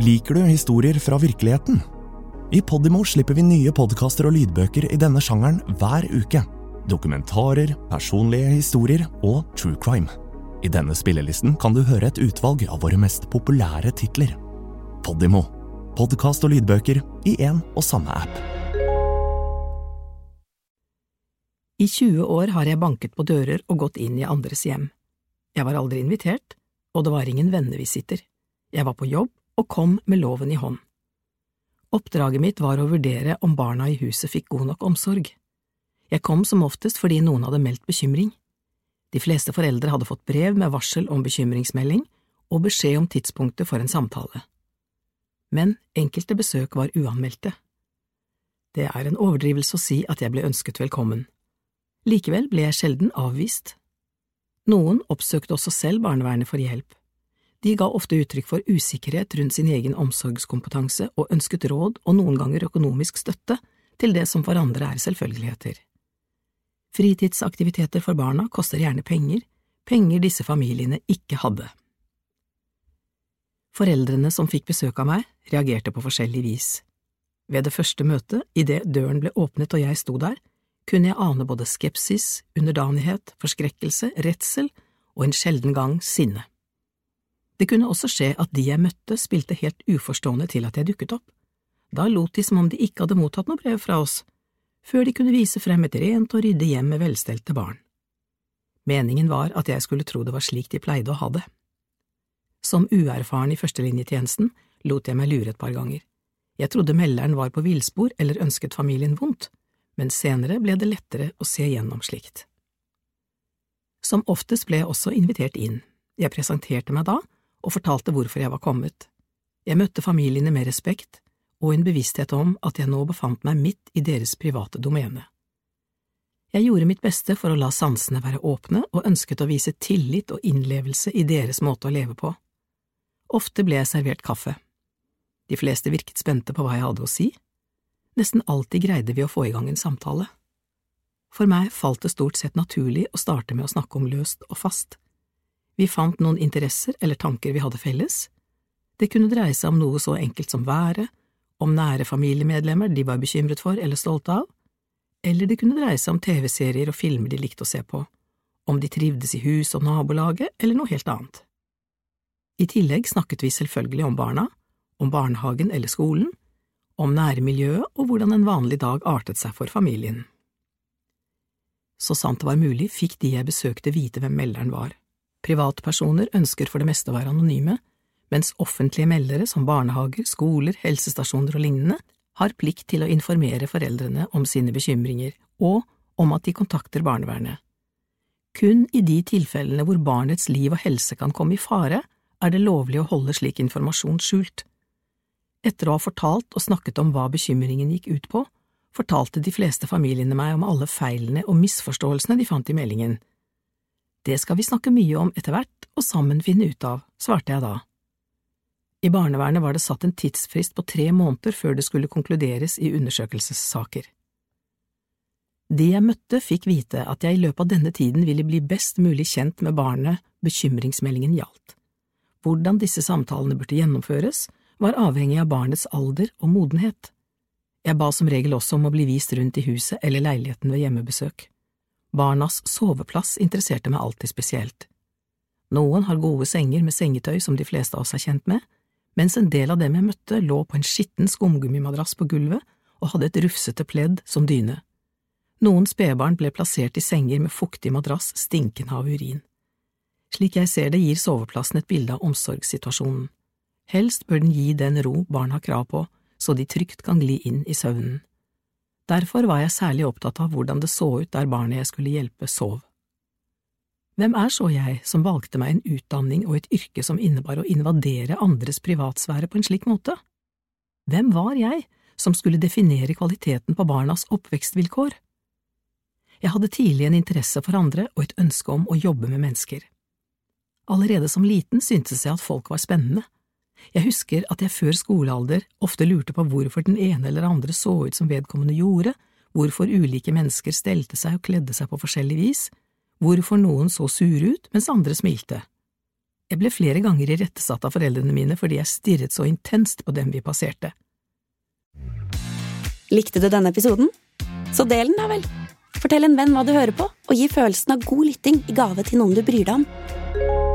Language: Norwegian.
Liker du historier fra virkeligheten? I Podimo slipper vi nye podkaster og lydbøker i denne sjangeren hver uke. Dokumentarer, personlige historier og true crime. I denne spillelisten kan du høre et utvalg av våre mest populære titler. Podimo. Podkast og lydbøker i én og samme app. I 20 år har jeg banket på dører og gått inn i andres hjem. Jeg var aldri invitert, og det var ingen vennevisitter. Jeg var på jobb og kom med loven i hånd. Oppdraget mitt var å vurdere om barna i huset fikk god nok omsorg. Jeg kom som oftest fordi noen hadde meldt bekymring. De fleste foreldre hadde fått brev med varsel om bekymringsmelding og beskjed om tidspunktet for en samtale. Men enkelte besøk var uanmeldte. Det er en overdrivelse å si at jeg ble ønsket velkommen. Likevel ble jeg sjelden avvist. Noen oppsøkte også selv barnevernet for hjelp. De ga ofte uttrykk for usikkerhet rundt sin egen omsorgskompetanse og ønsket råd og noen ganger økonomisk støtte til det som for andre er selvfølgeligheter. Fritidsaktiviteter for barna koster gjerne penger, penger disse familiene ikke hadde. Foreldrene som fikk besøk av meg, reagerte på forskjellig vis. Ved det første møtet, idet døren ble åpnet og jeg sto der, kunne jeg ane både skepsis, underdanighet, forskrekkelse, redsel og en sjelden gang sinne. Det kunne også skje at de jeg møtte, spilte helt uforstående til at jeg dukket opp. Da lot de som om de ikke hadde mottatt noe brev fra oss, før de kunne vise frem et rent og ryddig hjem med velstelte barn. Meningen var at jeg skulle tro det var slik de pleide å ha det. Som uerfaren i førstelinjetjenesten lot jeg meg lure et par ganger. Jeg trodde melderen var på villspor eller ønsket familien vondt, men senere ble det lettere å se gjennom slikt. Som oftest ble jeg også invitert inn. Jeg presenterte meg da og fortalte hvorfor jeg var kommet. Jeg møtte familiene med respekt og en bevissthet om at jeg nå befant meg midt i deres private domene. Jeg gjorde mitt beste for å la sansene være åpne og ønsket å vise tillit og innlevelse i deres måte å leve på. Ofte ble jeg servert kaffe. De fleste virket spente på hva jeg hadde å si. Nesten alltid greide vi å få i gang en samtale. For meg falt det stort sett naturlig å starte med å snakke om løst og fast. Vi fant noen interesser eller tanker vi hadde felles. Det kunne dreie seg om noe så enkelt som været, om nære familiemedlemmer de var bekymret for eller stolte av, eller det kunne dreie seg om TV-serier og filmer de likte å se på, om de trivdes i hus og nabolaget eller noe helt annet. I tillegg snakket vi selvfølgelig om barna, om barnehagen eller skolen, om nærmiljøet og hvordan en vanlig dag artet seg for familien. Så sant det var mulig, fikk de jeg besøkte vite hvem melderen var. Privatpersoner ønsker for det meste å være anonyme, mens offentlige meldere som barnehager, skoler, helsestasjoner og lignende har plikt til å informere foreldrene om sine bekymringer og om at de kontakter barnevernet. Kun i de tilfellene hvor barnets liv og helse kan komme i fare, er det lovlig å holde slik informasjon skjult. Etter å ha fortalt og snakket om hva bekymringen gikk ut på, fortalte de fleste familiene meg om alle feilene og misforståelsene de fant i meldingen. Det skal vi snakke mye om etter hvert og sammen finne ut av, svarte jeg da. I barnevernet var det satt en tidsfrist på tre måneder før det skulle konkluderes i undersøkelsessaker. De jeg møtte, fikk vite at jeg i løpet av denne tiden ville bli best mulig kjent med barnet bekymringsmeldingen gjaldt. Hvordan disse samtalene burde gjennomføres, var avhengig av barnets alder og modenhet. Jeg ba som regel også om å bli vist rundt i huset eller leiligheten ved hjemmebesøk. Barnas soveplass interesserte meg alltid spesielt. Noen har gode senger med sengetøy som de fleste av oss er kjent med, mens en del av dem jeg møtte lå på en skitten skumgummimadrass på gulvet og hadde et rufsete pledd som dyne. Noen spedbarn ble plassert i senger med fuktig madrass stinkende av urin. Slik jeg ser det, gir soveplassen et bilde av omsorgssituasjonen. Helst bør den gi den ro barn har krav på, så de trygt kan gli inn i søvnen. Derfor var jeg særlig opptatt av hvordan det så ut der barnet jeg skulle hjelpe, sov. Hvem er så jeg som valgte meg en utdanning og et yrke som innebar å invadere andres privatsfære på en slik måte? Hvem var jeg som skulle definere kvaliteten på barnas oppvekstvilkår? Jeg hadde tidlig en interesse for andre og et ønske om å jobbe med mennesker. Allerede som liten syntes jeg at folk var spennende, jeg husker at jeg før skolealder ofte lurte på hvorfor den ene eller andre så ut som vedkommende gjorde, hvorfor ulike mennesker stelte seg og kledde seg på forskjellig vis, hvorfor noen så sure ut mens andre smilte. Jeg ble flere ganger irettesatt av foreldrene mine fordi jeg stirret så intenst på dem vi passerte. Likte du denne episoden? Så del den, da vel! Fortell en venn hva du hører på, og gi følelsen av god lytting i gave til noen du bryr deg om.